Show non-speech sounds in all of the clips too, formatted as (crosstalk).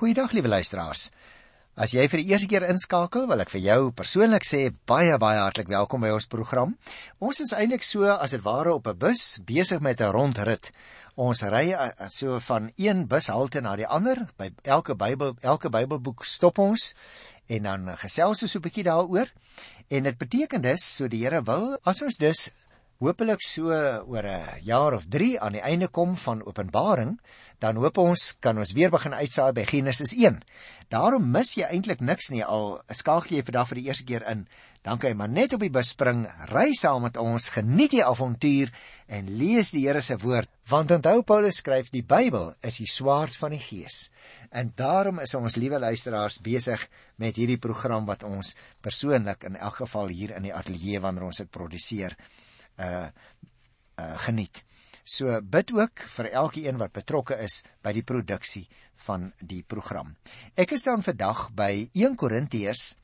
Goeiedag liewe luisteraars. As jy vir die eerste keer inskakel, wil ek vir jou persoonlik sê baie baie hartlik welkom by ons program. Ons is eintlik so as dit ware op 'n bus besig met 'n rondrit. Ons ry so van een bushalte na die ander. By elke Bybel, elke Bybelboek stop ons en dan gesels ons so 'n bietjie daaroor. En dit beteken dus, so die Here wil, as ons dus hopelik so oor 'n jaar of 3 aan die einde kom van Openbaring, dan hoop ons kan ons weer begin uitsaai by Genesis 1. Daarom mis jy eintlik niks nie al skakel jy vandag vir die eerste keer in. Dan kan jy maar net op die bus spring, ry saam met ons, geniet die avontuur en lees die Here se woord. Want onthou Paulus skryf die Bybel is die swaard van die Gees. En daarom is ons liewe luisteraars besig met hierdie program wat ons persoonlik in elk geval hier in die ateljee wanneer ons dit produseer uh uh geniet. So bid ook vir elkeen wat betrokke is by die produksie van die program. Ek is dan vandag by 1 Korintiërs,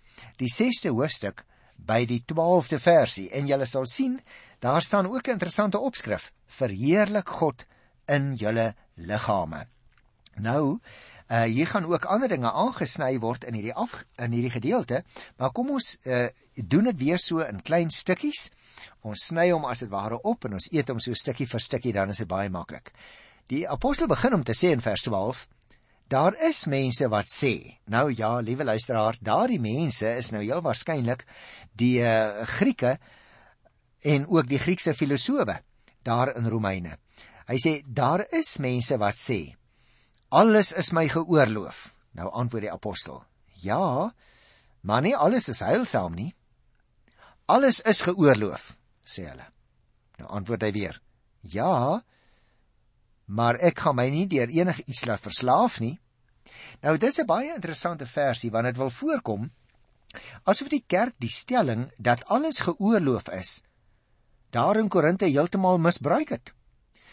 die 6ste hoofstuk by die 12de versie en julle sal sien daar staan ook 'n interessante opskrif: Verheerlik God in julle liggame. Nou, uh hier gaan ook ander dinge aangesny word in hierdie af in hierdie gedeelte, maar kom ons uh doen dit weer so in klein stukkies. Ons sny hom as dit ware op en ons eet hom so stukkie vir stukkie dan is dit baie maklik. Die apostel begin om te sê in vers 12: Daar is mense wat sê. Nou ja, liewe luisteraar, daardie mense is nou heel waarskynlik die uh, Grieke en ook die Griekse filosowe daar in Romeine. Hy sê daar is mense wat sê alles is my geoorloof. Nou antwoord die apostel: Ja, maar nie alles is heilsaam nie. Alles is geoorloof sê hulle. Nou antwoord hy weer: "Ja, maar ek gaan my nie deur enige iets laat verslaaf nie." Nou dis 'n baie interessante versie want dit wil voorkom asof die kerk die stelling dat alles geoorloof is daar in Korinte heeltemal misbruik het.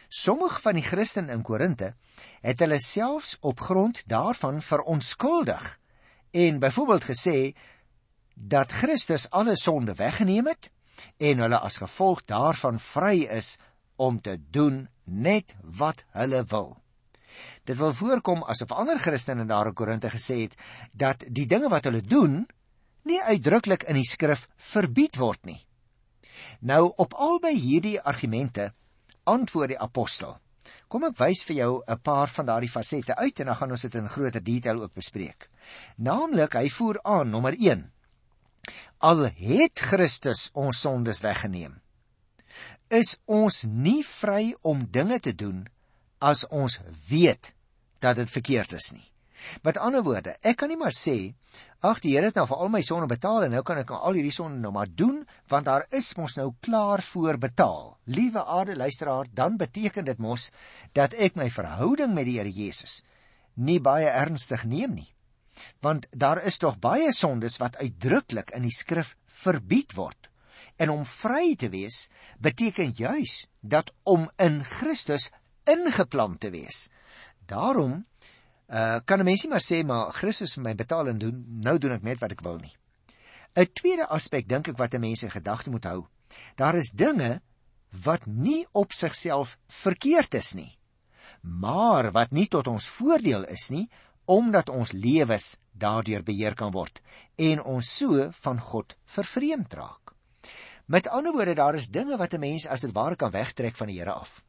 Sommige van die Christene in Korinte het hulle selfs op grond daarvan verontskuldig en byvoorbeeld gesê dat Christus alle sonde weggeneem het en hulle as gevolg daarvan vry is om te doen net wat hulle wil. Dit wil voorkom asof ander Christene daar in Korinte gesê het dat die dinge wat hulle doen nie uitdruklik in die skrif verbied word nie. Nou op albei hierdie argumente antwoord die apostel. Kom ek wys vir jou 'n paar van daardie fasette uit en dan gaan ons dit in groter detail ook bespreek. Naamlik hy voer aan nommer Al het Christus ons sondes weggeneem, is ons nie vry om dinge te doen as ons weet dat dit verkeerd is nie. Met ander woorde, ek kan nie maar sê, ag die Here het nou vir al my sonde betaal en nou kan ek al hierdie sonde nou maar doen want daar is mos nou klaar voor betaal. Liewe aarde luisteraar, dan beteken dit mos dat ek my verhouding met die Here Jesus nie baie ernstig neem nie want daar is tog baie sondes wat uitdruklik in die skrif verbied word. En om vry te wees beteken juis dat om in Christus ingeplant te wees. Daarom uh, kan 'n mens nie maar sê maar Christus vir my betaal en doen nou doen ek net wat ek wil nie. 'n Tweede aspek dink ek wat 'n mens in gedagte moet hou. Daar is dinge wat nie op sigself verkeerd is nie, maar wat nie tot ons voordeel is nie omdat ons lewens daardeur beheer kan word en ons so van God vervreemd raak. Met ander woorde, daar is dinge wat 'n mens as dit ware kan wegtrek van die Here af.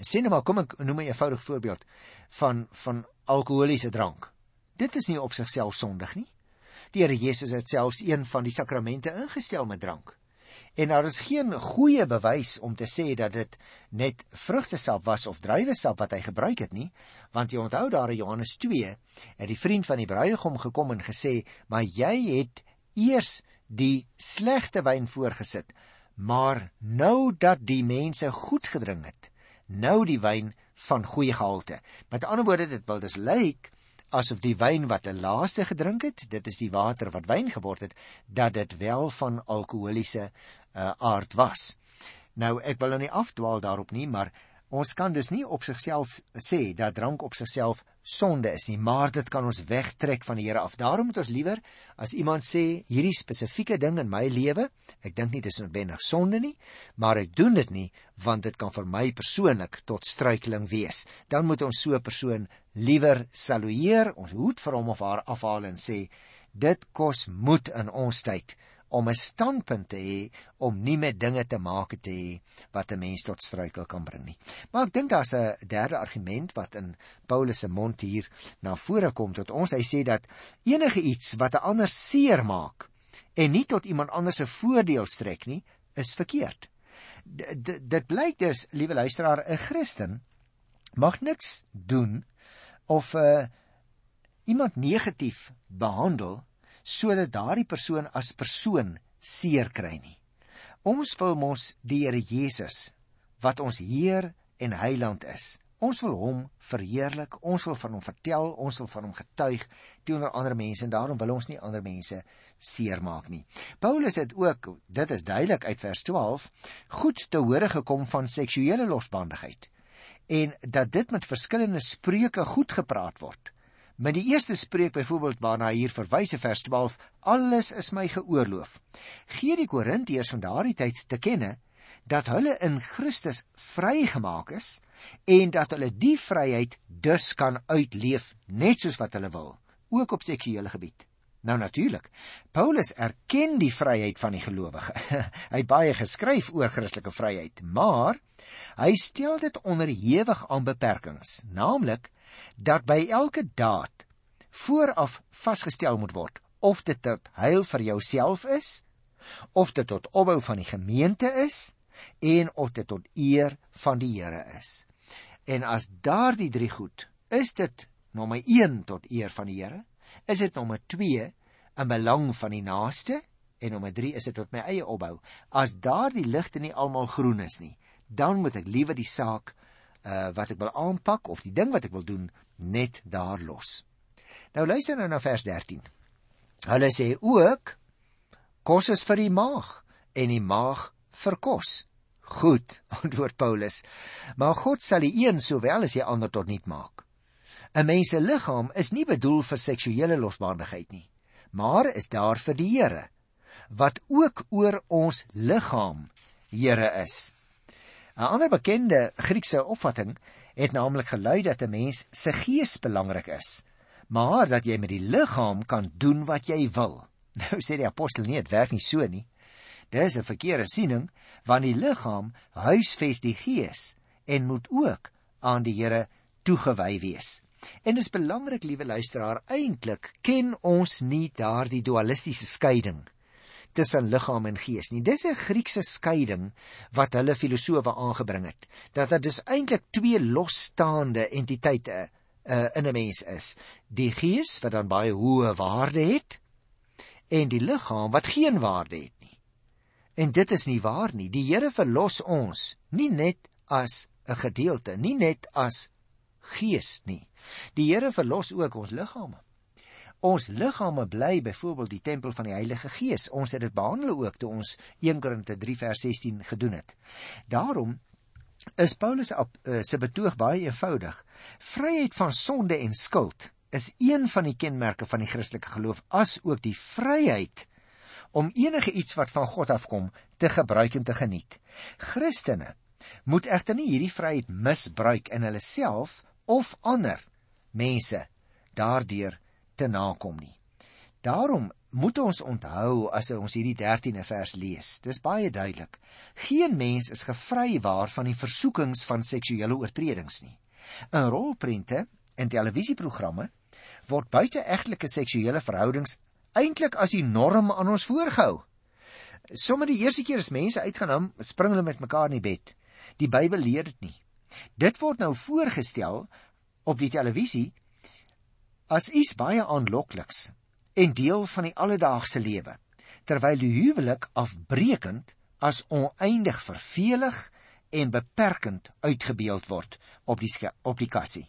Sien nou maar, kom ek noem 'n eenvoudige voorbeeld van van alkoholiese drank. Dit is nie op sigself sondig nie. Die Here Jesus het selfs een van die sakramente ingestel met drank. En daar is geen goeie bewys om te sê dat dit net vrugtesap was of druiwesap wat hy gebruik het nie, want jy onthou daar in Johannes 2 het die vriend van die bruidegom gekom en gesê, "Maar jy het eers die slegte wyn voorgesit, maar nou dat die mense goed gedrink het, nou die wyn van goeie gehalte." Met ander woorde, dit wil dus lyk asof die wyn wat hulle laaste gedrink het, dit is die water wat wyn geword het, dat dit wel van alkoholiese uh, aard was. Nou ek wil nou nie afdwaal daarop nie, maar Ons kan dus nie op sigself sê dat drank op sigself sonde is nie, maar dit kan ons wegtrek van die Here af. Daarom moet ons liewer as iemand sê hierdie spesifieke ding in my lewe, ek dink nie dis noodwendig sonde nie, maar ek doen dit nie want dit kan vir my persoonlik tot struikeling wees. Dan moet ons so 'n persoon liewer salueer, ons hoed vir hom of haar afhaal en sê dit kos moed in ons tyd om 'n standpunt te hê om nie met dinge te maak te hê wat 'n mens tot struikel kan bring nie. Maar ek dink daar's 'n derde argument wat in Paulus se mond hier na vore kom tot ons. Hy sê dat enige iets wat 'n ander seer maak en nie tot iemand anders se voordeel strek nie, is verkeerd. D dit blyk dus, liewe luisteraar, 'n Christen mag niks doen of 'n uh, iemand negatief behandel sodat daardie persoon as persoon seer kry nie. Ons wil mos die Here Jesus wat ons Heer en Heiland is. Ons wil hom verheerlik, ons wil van hom vertel, ons wil van hom getuig teenoor ander mense en daarom wil ons nie ander mense seermaak nie. Paulus het ook, dit is duidelik uit vers 12, goed te hore gekom van seksuele losbandigheid en dat dit met verskillende spreuke goed gepraat word. Met die eerste spreek byvoorbeeld waarna hier verwys in vers 12, alles is my geoorloof. Gee die Korintiërs van daardie tyd te kenne dat hulle in Christus vrygemaak is en dat hulle die vryheid dus kan uitleef net soos wat hulle wil, ook op seksuele gebied. Nou natuurlik. Paulus erken die vryheid van die gelowige. (laughs) hy het baie geskryf oor Christelike vryheid, maar hy stel dit onderhewig aan beperkings, naamlik dat by elke daad vooraf vasgestel moet word of dit tot heil vir jouself is of dit tot opbou van die gemeente is en of dit tot eer van die Here is. En as daardie drie goed, is dit nommer 1 tot eer van die Here, is dit nommer 2 in belang van die naaste en nommer 3 is dit tot my eie opbou. As daardie ligte nie almal groen is nie, dan moet ek liewer die saak uh, wat ek wil aanpak of die ding wat ek wil doen net daar los. Nou luister nou na vers 13. Hulle sê ook kos is vir die maag en die maag vir kos. Goed, (laughs) antwoord Paulus. Maar God sal die een sowel as die ander tot niet maak. 'n Mens se liggaam is nie bedoel vir seksuele losbandigheid nie, maar is daar vir die Here wat ook oor ons liggaam Here is. 'n Ander bekende Griekse opvatting het naamlik gelui dat 'n mens se gees belangrik is, maar dat jy met die liggaam kan doen wat jy wil. (laughs) Nou sê die apostel nie dit werk nie so nie. Dis 'n verkeerde siening, want die liggaam huisves die gees en moet ook aan die Here toegewy wees. En dit is belangrik, liewe luisteraar, eintlik ken ons nie daardie dualistiese skeiding tussen liggaam en gees nie. Dis 'n Griekse skeiding wat hulle filosowe aangebring het. Dat dit dus eintlik twee losstaande entiteite uh, in 'n mens is. Die gees wat dan baie hoë waarde het en die liggaam wat geen waarde het nie. En dit is nie waar nie. Die Here verlos ons nie net as 'n gedeelte, nie net as gees nie. Die Here verlos ook ons liggame. Ons liggame bly byvoorbeeld die tempel van die Heilige Gees. Ons het dit behandel ook toe ons 1 Korinte 3 vers 16 gedoen het. Daarom is Paulus uh, se betoog baie eenvoudig. Vryheid van sonde en skuld is een van die kenmerke van die Christelike geloof, as ook die vryheid om enige iets wat van God afkom te gebruik en te geniet. Christene moet egter nie hierdie vryheid misbruik in hulle self of ander mense daardeur te nakom nie. Daarom moet ons onthou as ons hierdie 13de vers lees. Dis baie duidelik. Geen mens is gevry waar van die versoekings van seksuele oortredings nie. In rolprente en televisieprogramme word buiteegtelike seksuele verhoudings eintlik as die norm aan ons voorgehou. Sommige die eerste keer as mense uitgaan, spring hulle met mekaar in die bed. Die Bybel leer dit nie. Dit word nou voorgestel op die televisie as iets baie aanlokliks en deel van die alledaagse lewe, terwyl die huwelik afbreekend as oneindig vervelig en beperkend uitgebeeld word op die op die kassie.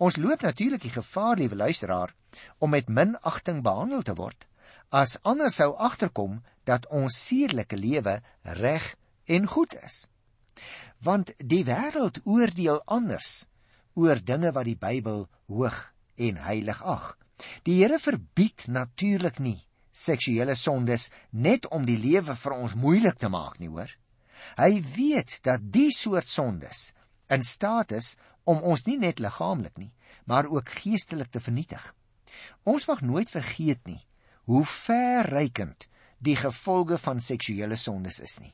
Ons loop natuurlik die gevaar, liewe luisteraar, om met minagting behandel te word as ander sou agterkom dat ons sedelike lewe reg en goed is. Want die wêreld oordeel anders oor dinge wat die Bybel hoog en heilig ag. Die Here verbied natuurlik nie seksuele sondes net om die lewe vir ons moeilik te maak nie, hoor. Hy weet dat die soort sondes in staat is om ons nie net liggaamlik nie, maar ook geestelik te vernietig. Ons mag nooit vergeet nie hoe verrykend die gevolge van seksuele sondes is nie.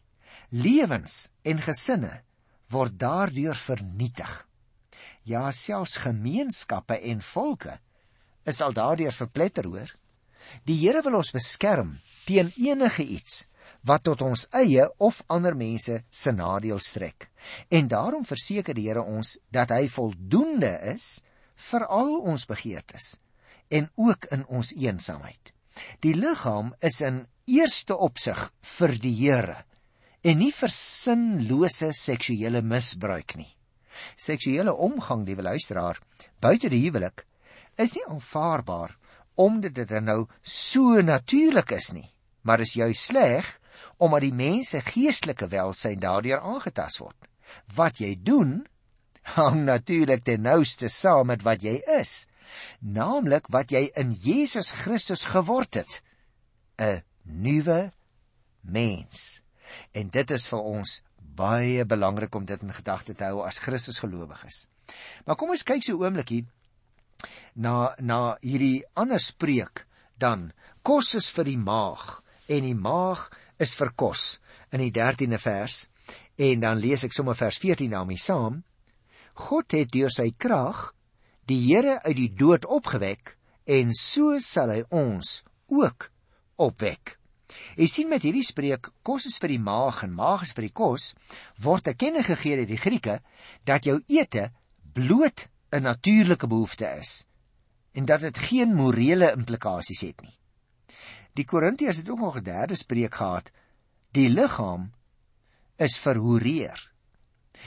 Lewens en gesinne word daardeur vernietig. Ja, selfs gemeenskappe en volke is al daardeur verpletter hoor. Die Here wil ons beskerm teen enige iets wat tot ons eie of ander mense se nadeel strek. En daarom verseker die Here ons dat hy voldoende is vir al ons begeertes en ook in ons eensaamheid. Die liggaam is in eerste opsig vir die Here en nie vir sinlose seksuele misbruik nie. Seksuele omgang, liewe luisteraar, buite die huwelik is nie aanvaarbaar omdat dit nou so natuurlik is nie, maar is juis sleg omdat die mens se geestelike welsyn daardeur aangetast word. Wat jy doen hang natuurlik ten nouste saam met wat jy is, naamlik wat jy in Jesus Christus geword het, 'n nuwe mens. En dit is vir ons baie belangrik om dit in gedagte te hou as Christus gelowiges. Maar kom ons kyk so 'n oombliekie na na hierdie ander spreek dan kos is vir die maag en die maag is vir kos in die 13de vers en dan lees ek sommer vers 14 daarmee saam God het deur sy krag die Here uit die dood opgewek en so sal hy ons ook opwek. Jy sien met hierdie spreek kos is vir die maag en maag is vir die kos word te kenne gegee deur die Grieke dat jou ete bloot 'n natuurlike behoefte is en dat dit geen morele implikasies het nie. Die Korintiërs het ook nog 'n derde spreek gehad. Die liggaam is verhoreer.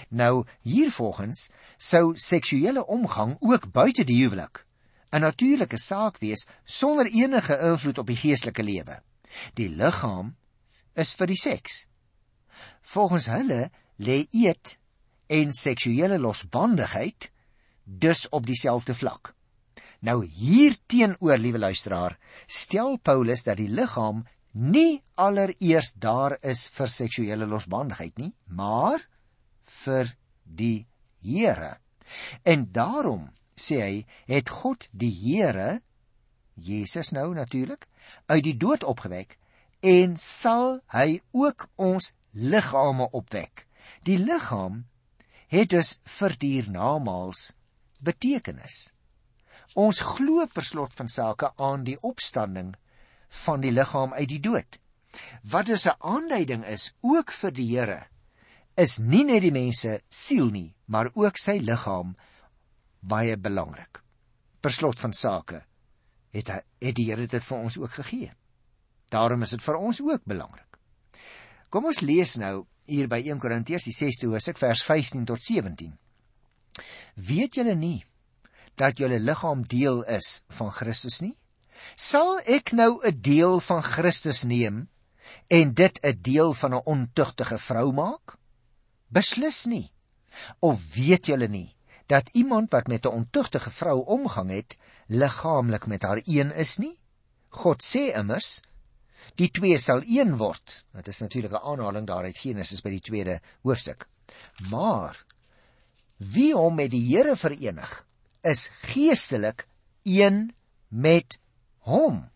Nou hiervolgens sou seksuele omgang ook buite die huwelik 'n natuurlike saak wees sonder enige invloed op die geestelike lewe. Die liggaam is vir die seks. Volgens hulle lê eet en seksuele losbandigheid dus op dieselfde vlak. Nou hier teenoor, liewe luisteraar, stel Paulus dat die liggaam nie allereers daar is vir seksuele losbandigheid nie, maar vir die Here. En daarom sê hy, het God die Here Jesus nou natuurlik uit die dood opgewek en sal hy ook ons liggame opwek. Die liggaam het dus vir dier namaals betekenis. Ons glo per slot van sake aan die opstanding van die liggaam uit die dood. Wat dus 'n aanduiding is ook vir die Here is nie net die mense siel nie, maar ook sy liggaam baie belangrik. Per slot van sake het hy het die Here dit vir ons ook gegee. Daarom is dit vir ons ook belangrik. Kom ons lees nou hier by 1 Korintiërs die 6ste hoofstuk vers 15 tot 17. Weet julle nie dat julle liggaam deel is van Christus nie? Sal ek nou 'n deel van Christus neem en dit 'n deel van 'n ontugtige vrou maak? Beslis nie. Of weet julle nie dat iemand wat met 'n ontugtige vrou omgang het, liggaamlik met haar een is nie? God sê immers die twee sal een word. Dit is natuurlik 'n aanhaling daaruit Genesis by die tweede hoofstuk. Maar wie hom met die Here verenig, is geestelik een met hom.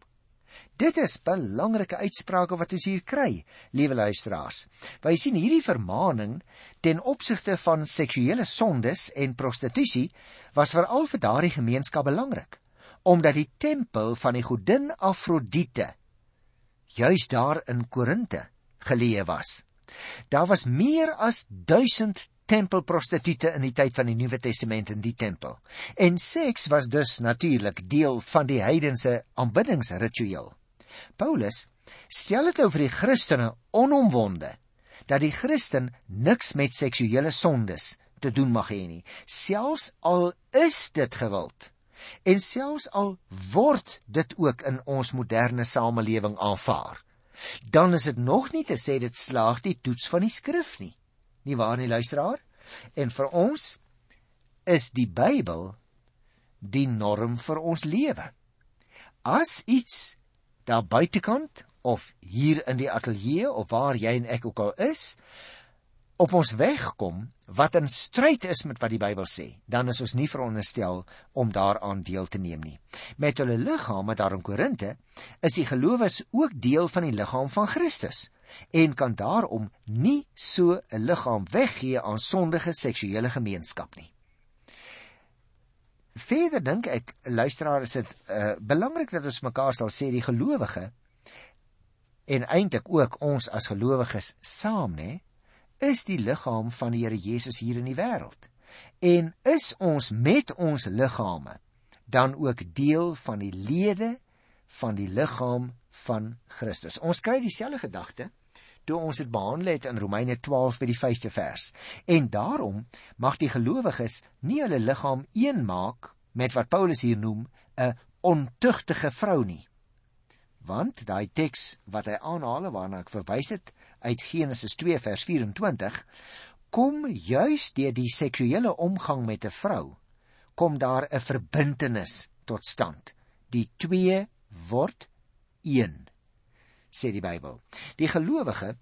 Dit is belangrike uitsprake wat ons hier kry, liewe luisteraars. Wy sien hierdie vermaaning ten opsigte van seksuele sondes en prostitusie was veral vir daardie gemeenskap belangrik, omdat die tempel van die godin Afrodite juis daar in Korinte geleë was. Daar was meer as tempelprostituie in die tyd van die Nuwe Testament in die tempel. En seks was dus natuurlik deel van die heidense aanbiddingsritueel. Paulus stel dit oor die Christene onomwonde dat die Christen niks met seksuele sondes te doen mag hê nie, selfs al is dit gewild. En selfs al word dit ook in ons moderne samelewing aanvaar, dan is dit nog nie te sê dit slaag die toets van die skrif nie. Nie waar nie, luisteraar? En vir ons is die Bybel die norm vir ons lewe. As iets daar buitekant of hier in die ateljee of waar jy en ek ook al is, op ons weg kom wat in stryd is met wat die Bybel sê, dan is ons nie veronderstel om daaraan deel te neem nie. Met hulle liggame daar in Korinte is die gelowiges ook deel van die liggaam van Christus en kan daarom nie so 'n liggaam weggee aan sondige seksuele gemeenskap nie. Verder dink ek luisteraar is dit uh, belangrik dat ons mekaar sal sê die gelowige en eintlik ook ons as gelowiges saam nê is die liggaam van die Here Jesus hier in die wêreld. En is ons met ons liggame dan ook deel van die lede van die liggaam van Christus. Ons kry dieselfde gedagte toe ons dit behandel het in Romeine 12 by die 5de vers. En daarom mag die gelowiges nie hulle liggaam een maak met wat Paulus hier noem 'n ontugtige vrou nie. Want daai teks wat hy aanhaal waarna ek verwys het uit Genesis 2 vers 24 kom juis deur die seksuele omgang met 'n vrou kom daar 'n verbintenis tot stand. Die twee word een sê die Bybel. Die gelowige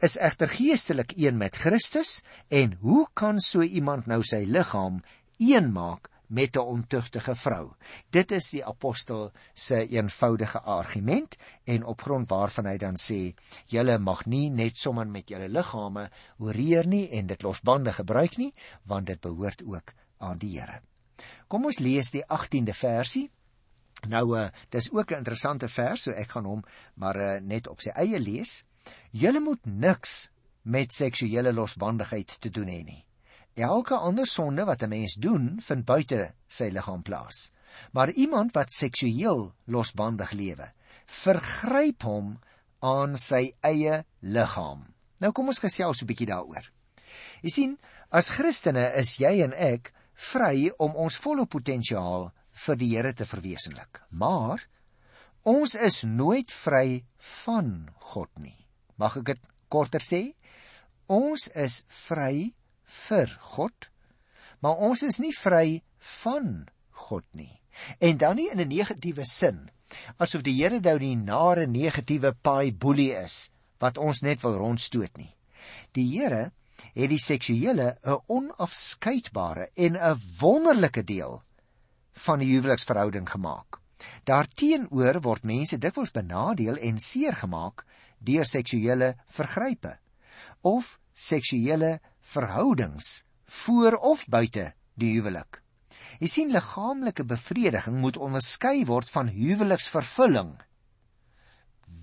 is egter geestelik een met Christus en hoe kan so iemand nou sy liggaam een maak met 'n ontugtige vrou? Dit is die apostel se eenvoudige argument en op grond waarvan hy dan sê: "Julle mag nie net sommer met julle liggame oreer nie en dit losbandig gebruik nie, want dit behoort ook aan die Here." Kom ons lees die 18de versie Nou uh, dis ook 'n interessante vers, so ek gaan hom maar uh, net op sy eie lees. Julle moet niks met seksuele losbandigheid te doen hê nie. Elke ander sonde wat 'n mens doen, vind buite sy liggaam plaas. Maar iemand wat seksueel losbandig lewe, vergryp hom aan sy eie liggaam. Nou kom ons gesels 'n bietjie daaroor. Jy sien, as Christene is jy en ek vry om ons volle potensiaal vir die Here te verwesenlik. Maar ons is nooit vry van God nie. Mag ek dit korter sê? Ons is vry vir God, maar ons is nie vry van God nie. En dan nie in 'n negatiewe sin, asof die Here nou die nare negatiewe paai boelie is wat ons net wil rondstoot nie. Die Here het die seksuele 'n onafskeidbare en 'n wonderlike deel van die huweliksverhouding gemaak. Daarteenoor word mense dikwels benadeel en seer gemaak deur seksuele vergrype of seksuele verhoudings voor of buite die huwelik. Jy sien liggaamlike bevrediging moet onderskei word van huweliksvervulling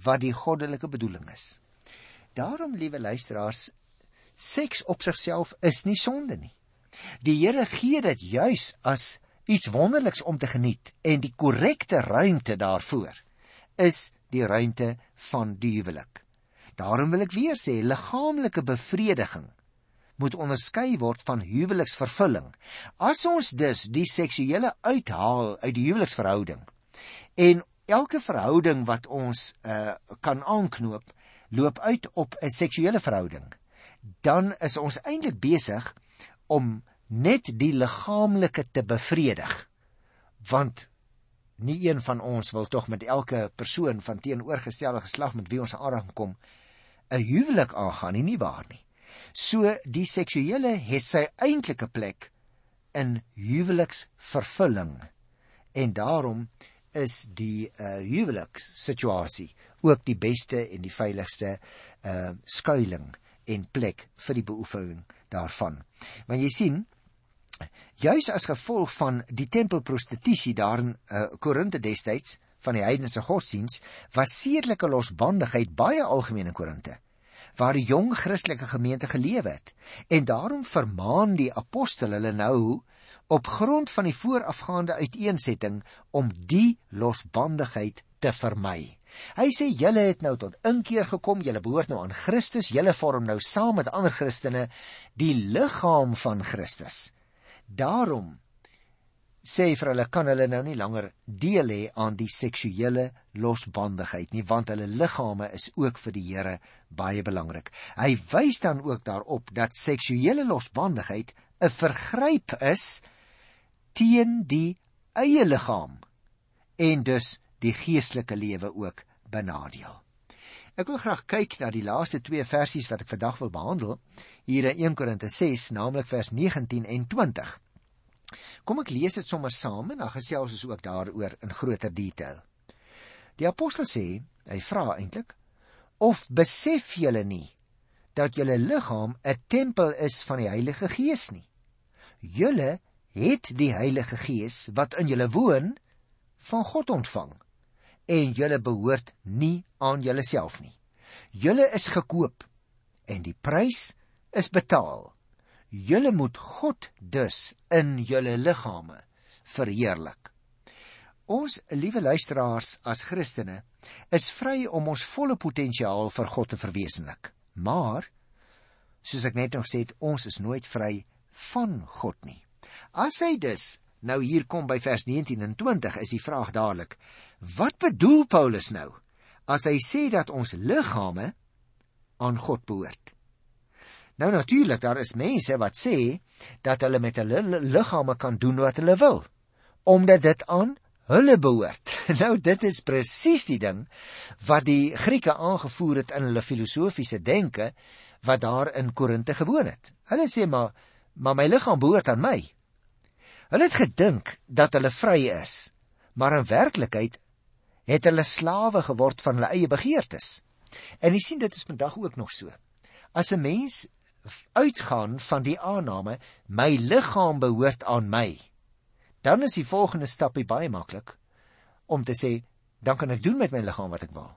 wat die goddelike bedoeling is. Daarom, liewe luisteraars, seks op sigself is nie sonde nie. Die Here gee dit juis as iets wonderliks om te geniet en die korrekte ruimte daarvoor is die ruimte van die huwelik. Daarom wil ek weer sê liggaamlike bevrediging moet onderskei word van huweliksvervulling. As ons dus die seksuele uithaal uit die huweliksverhouding en elke verhouding wat ons uh, kan aanknoop loop uit op 'n seksuele verhouding, dan is ons eintlik besig om net die liggaamlike te bevredig. Want nie een van ons wil tog met elke persoon van teenoorgestelde geslag met wie ons aanraking kom 'n huwelik aangaan nie, nie waar nie. So die seksuele het sy eintlike plek in huweliksvervulling. En daarom is die uh, huwelikssituasie ook die beste en die veiligste uh skuilings en plek vir die beoefening daarvan. Want jy sien, Juis as gevolg van die tempelprostitusie daar in uh, Korinthe destyds van die heidense godsdiens was sedelike losbandigheid baie algemeen in Korinthe waar die jong Christelike gemeente geleef het en daarom vermaan die apostel hulle nou op grond van die voorafgaande uiteensetting om die losbandigheid te vermy. Hy sê julle het nou tot inkeer gekom, julle behoort nou aan Christus, julle vorm nou saam met ander Christene die liggaam van Christus. Daarom sê vir hulle kan hulle nou nie langer deel hê aan die seksuele losbandigheid nie want hulle liggame is ook vir die Here baie belangrik. Hy wys dan ook daarop dat seksuele losbandigheid 'n vergryp is teen die eie liggaam en dus die geestelike lewe ook benadeel. Ek wil graag kyk na die laaste twee versies wat ek vandag wil behandel hier in 1 Korinte 6, naamlik vers 19 en 20. Kom ek lees dit sommer saam en dan gesels ons ook daaroor in groter detail. Die apostel sê, hy vra eintlik, of besef julle nie dat julle liggaam 'n tempel is van die Heilige Gees nie? Julle het die Heilige Gees wat in julle woon van God ontvang en julle behoort nie aan julleself nie. Julle is gekoop en die prys is betaal. Julle moet God dus in julle liggame verheerlik. Ons liewe luisteraars as Christene is vry om ons volle potensiaal vir God te verwesenlik. Maar soos ek net nog sê, ons is nooit vry van God nie. As hy dus nou hier kom by vers 19 en 20 is die vraag dadelik: Wat bedoel Paulus nou as hy sê dat ons liggame aan God behoort? Nou natuurlik, daar is mense wat sê dat hulle met hulle liggame kan doen wat hulle wil omdat dit aan hulle behoort. (laughs) Nou dit is presies die ding wat die Grieke aangevoer het in hulle filosofiese denke wat daar in Korinte gewoon het. Hulle sê maar maar my liggaam behoort aan my. Hulle het gedink dat hulle vry is, maar in werklikheid het hulle slawe geword van hulle eie begeertes. En jy sien dit is vandag ook nog so. As 'n mens uitgaan van die aanname my liggaam behoort aan my, dan is die volgende stap baie maklik om te sê dan kan ek doen met my liggaam wat ek wil.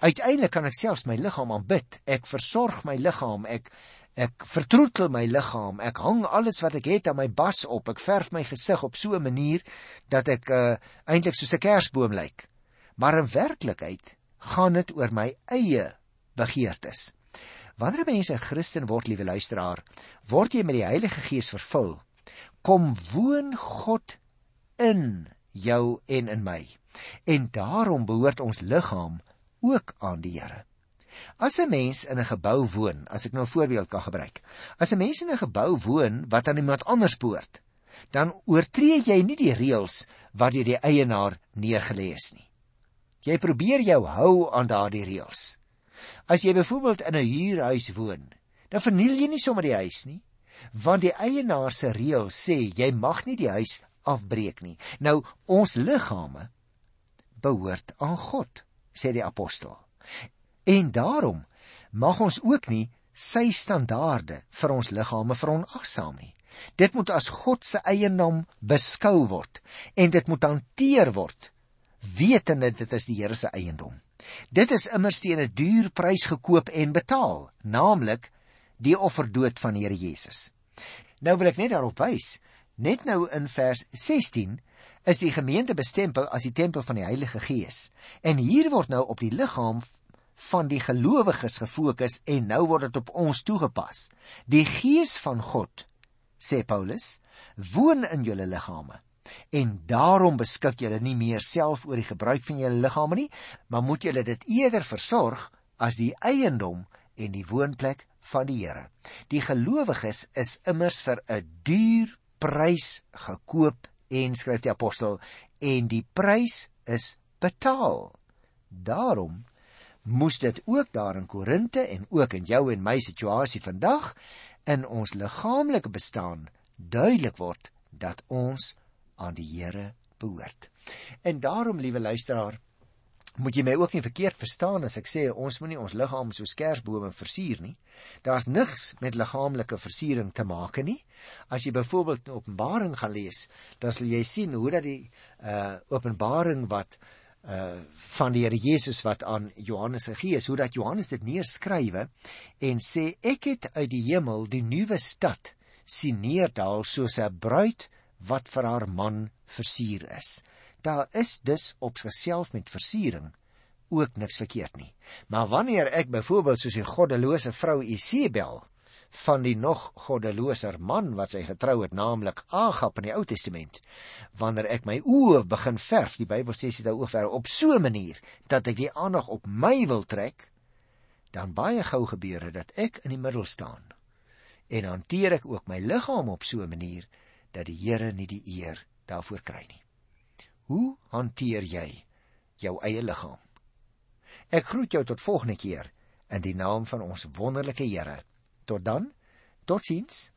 Uiteindelik kan ek selfs my liggaam aanbid. Ek versorg my liggaam. Ek ek vertroetel my liggaam. Ek hang alles wat ek het aan my bas op. Ek verf my gesig op so 'n manier dat ek uh, eintlik soos 'n kersboom lyk. Maar in werklikheid gaan dit oor my eie begeertes. Wanneer mense 'n Christen word, liewe luisteraar, word jy met die Heilige Gees vervul. Kom woon God in jou en in my. En daarom behoort ons liggaam ook aan die Here. As 'n mens in 'n gebou woon, as ek nou 'n voorbeeld kan gebruik. As 'n mens in 'n gebou woon wat aan iemand anders behoort, dan oortree jy nie die reëls wat deur die eienaar neergelê is nie. Jy probeer jou hou aan daardie reëls. As jy byvoorbeeld in 'n huurhuis woon, dan verniel jy nie sommer die huis nie, want die eienaar se reël sê jy mag nie die huis afbreek nie. Nou ons liggame behoort aan God, sê die apostel. En daarom mag ons ook nie sy standaarde vir ons liggame veronagsaam nie. Dit moet as God se eiendom beskou word en dit moet hanteer word wetende dit is die Here se eiendom. Dit is immers teen 'n duur prys gekoop en betaal, naamlik die offerdood van Here Jesus. Nou wil ek net daarop wys, net nou in vers 16 is die gemeente bestempel as die tempel van die Heilige Gees. En hier word nou op die liggaam van die gelowiges gefokus en nou word dit op ons toegepas. Die Gees van God, sê Paulus, woon in julle liggame en daarom beskik julle nie meer self oor die gebruik van julle liggame nie, maar moet julle dit eerder versorg as die eiendom en die woonplek van die Here. Die gelowiges is immers vir 'n duur prys gekoop en skryf die apostel en die prys is betaal. Daarom moes dit ook daar in Korinte en ook in jou en my situasie vandag in ons liggaamlike bestaan duidelik word dat ons aan die Here behoort. En daarom, liewe luisteraar, moet jy my ook nie verkeerd verstaan as ek sê ons moenie ons liggaam so skersbome versier nie. Daar's niks met liggaamlike versiering te maak nie. As jy byvoorbeeld in Openbaring gaan lees, dan sal jy sien hoe dat die uh Openbaring wat uh van die Here Jesus wat aan Johannes gegee is, hoe dat Johannes dit neerskrywe en sê ek het uit die hemel die nuwe stad sien neerdal soos 'n bruid wat vir haar man versier is. Daar is dus op sigself met versiering ook niks verkeerd nie. Maar wanneer ek byvoorbeeld soos die goddelose vrou Isebel van die nog goddeloser man wat sy getrou het, naamlik Agab in die Ou Testament, wanneer ek my oë begin verf, die Bybel sê dit daaroor ver op so 'n manier dat ek die aandag op my wil trek, dan baie gou gebeur dit dat ek in die middel staan. En hanteer ek ook my liggaam op so 'n manier dat die Here nie die eer daarvoor kry nie. Hoe hanteer jy jou eie liggaam? Ek groet jou tot volgende keer in die naam van ons wonderlike Here. Tot dan. Totsiens.